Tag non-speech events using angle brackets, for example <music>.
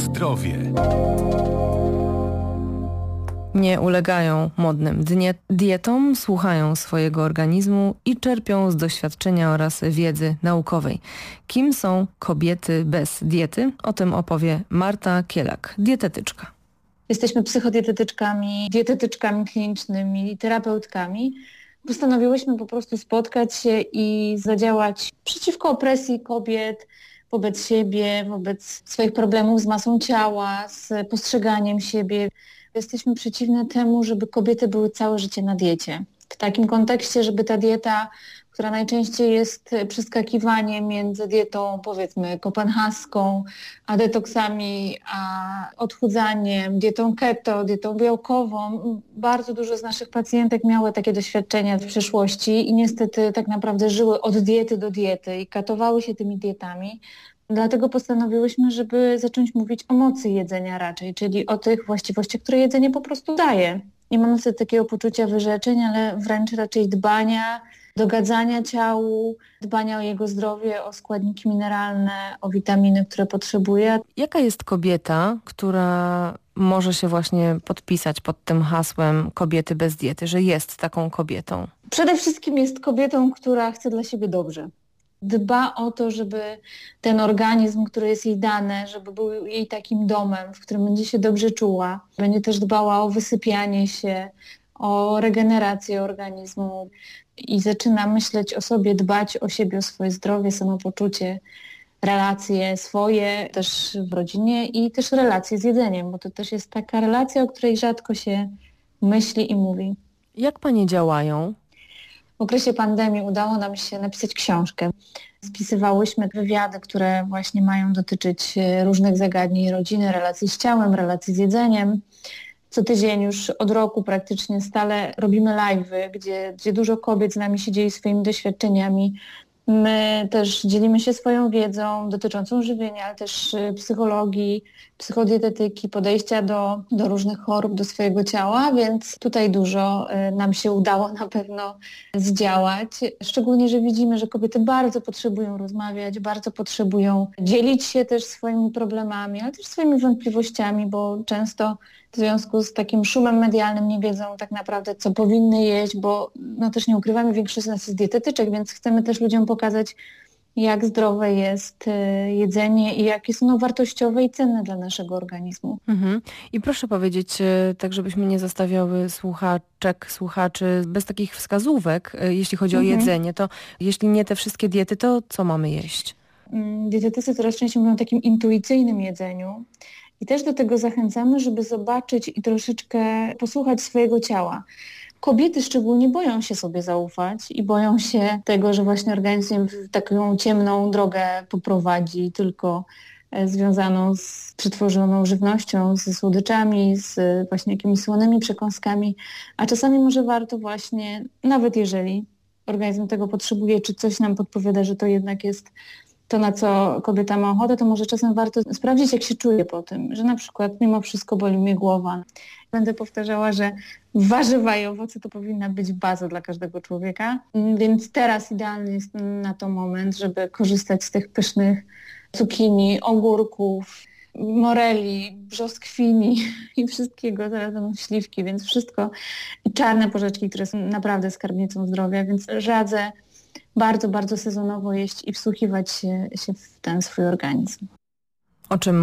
zdrowie. Nie ulegają modnym dietom, słuchają swojego organizmu i czerpią z doświadczenia oraz wiedzy naukowej. Kim są kobiety bez diety? O tym opowie Marta Kielak, dietetyczka. Jesteśmy psychodietetyczkami, dietetyczkami klinicznymi, terapeutkami. Postanowiłyśmy po prostu spotkać się i zadziałać przeciwko opresji kobiet, wobec siebie, wobec swoich problemów z masą ciała, z postrzeganiem siebie. Jesteśmy przeciwne temu, żeby kobiety były całe życie na diecie. W takim kontekście, żeby ta dieta, która najczęściej jest przeskakiwaniem między dietą powiedzmy kopenhaską, a detoksami, a odchudzaniem, dietą keto, dietą białkową. Bardzo dużo z naszych pacjentek miały takie doświadczenia w przeszłości i niestety tak naprawdę żyły od diety do diety i katowały się tymi dietami. Dlatego postanowiłyśmy, żeby zacząć mówić o mocy jedzenia raczej, czyli o tych właściwościach, które jedzenie po prostu daje. Nie mamy sobie takiego poczucia wyrzeczeń, ale wręcz raczej dbania, dogadzania ciału, dbania o jego zdrowie, o składniki mineralne, o witaminy, które potrzebuje. Jaka jest kobieta, która może się właśnie podpisać pod tym hasłem kobiety bez diety, że jest taką kobietą? Przede wszystkim jest kobietą, która chce dla siebie dobrze dba o to, żeby ten organizm, który jest jej dany, żeby był jej takim domem, w którym będzie się dobrze czuła. Będzie też dbała o wysypianie się, o regenerację organizmu i zaczyna myśleć o sobie, dbać o siebie, o swoje zdrowie, samopoczucie, relacje swoje też w rodzinie i też relacje z jedzeniem, bo to też jest taka relacja, o której rzadko się myśli i mówi. Jak Panie działają? W okresie pandemii udało nam się napisać książkę. Spisywałyśmy wywiady, które właśnie mają dotyczyć e, różnych zagadnień rodziny, relacji z ciałem, relacji z jedzeniem. Co tydzień już od roku praktycznie stale robimy live'y, gdzie, gdzie dużo kobiet z nami się dzieje swoimi doświadczeniami, My też dzielimy się swoją wiedzą dotyczącą żywienia, ale też y, psychologii, psychodietetyki, podejścia do, do różnych chorób, do swojego ciała, więc tutaj dużo y, nam się udało na pewno zdziałać. Szczególnie, że widzimy, że kobiety bardzo potrzebują rozmawiać, bardzo potrzebują dzielić się też swoimi problemami, ale też swoimi wątpliwościami, bo często w związku z takim szumem medialnym nie wiedzą tak naprawdę, co powinny jeść, bo no też nie ukrywamy, większość z nas jest dietetyczek, więc chcemy też ludziom pokazać, jak zdrowe jest y, jedzenie i jakie są wartościowe i cenne dla naszego organizmu. Mhm. I proszę powiedzieć, y, tak żebyśmy nie zostawiały słuchaczek, słuchaczy bez takich wskazówek, y, jeśli chodzi mhm. o jedzenie, to jeśli nie te wszystkie diety, to co mamy jeść? Mm, dietetycy coraz częściej mówią o takim intuicyjnym jedzeniu i też do tego zachęcamy, żeby zobaczyć i troszeczkę posłuchać swojego ciała. Kobiety szczególnie boją się sobie zaufać i boją się tego, że właśnie organizm taką ciemną drogę poprowadzi, tylko e, związaną z przetworzoną żywnością, ze słodyczami, z właśnie jakimiś słonymi przekąskami, a czasami może warto właśnie, nawet jeżeli organizm tego potrzebuje, czy coś nam podpowiada, że to jednak jest to, na co kobieta ma ochotę, to może czasem warto sprawdzić, jak się czuje po tym, że na przykład mimo wszystko boli mnie głowa. Będę powtarzała, że warzywa i owoce to powinna być baza dla każdego człowieka, więc teraz idealny jest na to moment, żeby korzystać z tych pysznych cukinii, ogórków, moreli, brzoskwini <laughs> i wszystkiego, będą śliwki, więc wszystko i czarne porzeczki, które są naprawdę skarbnicą zdrowia, więc radzę bardzo, bardzo sezonowo jeść i wsłuchiwać się, się w ten swój organizm. O czym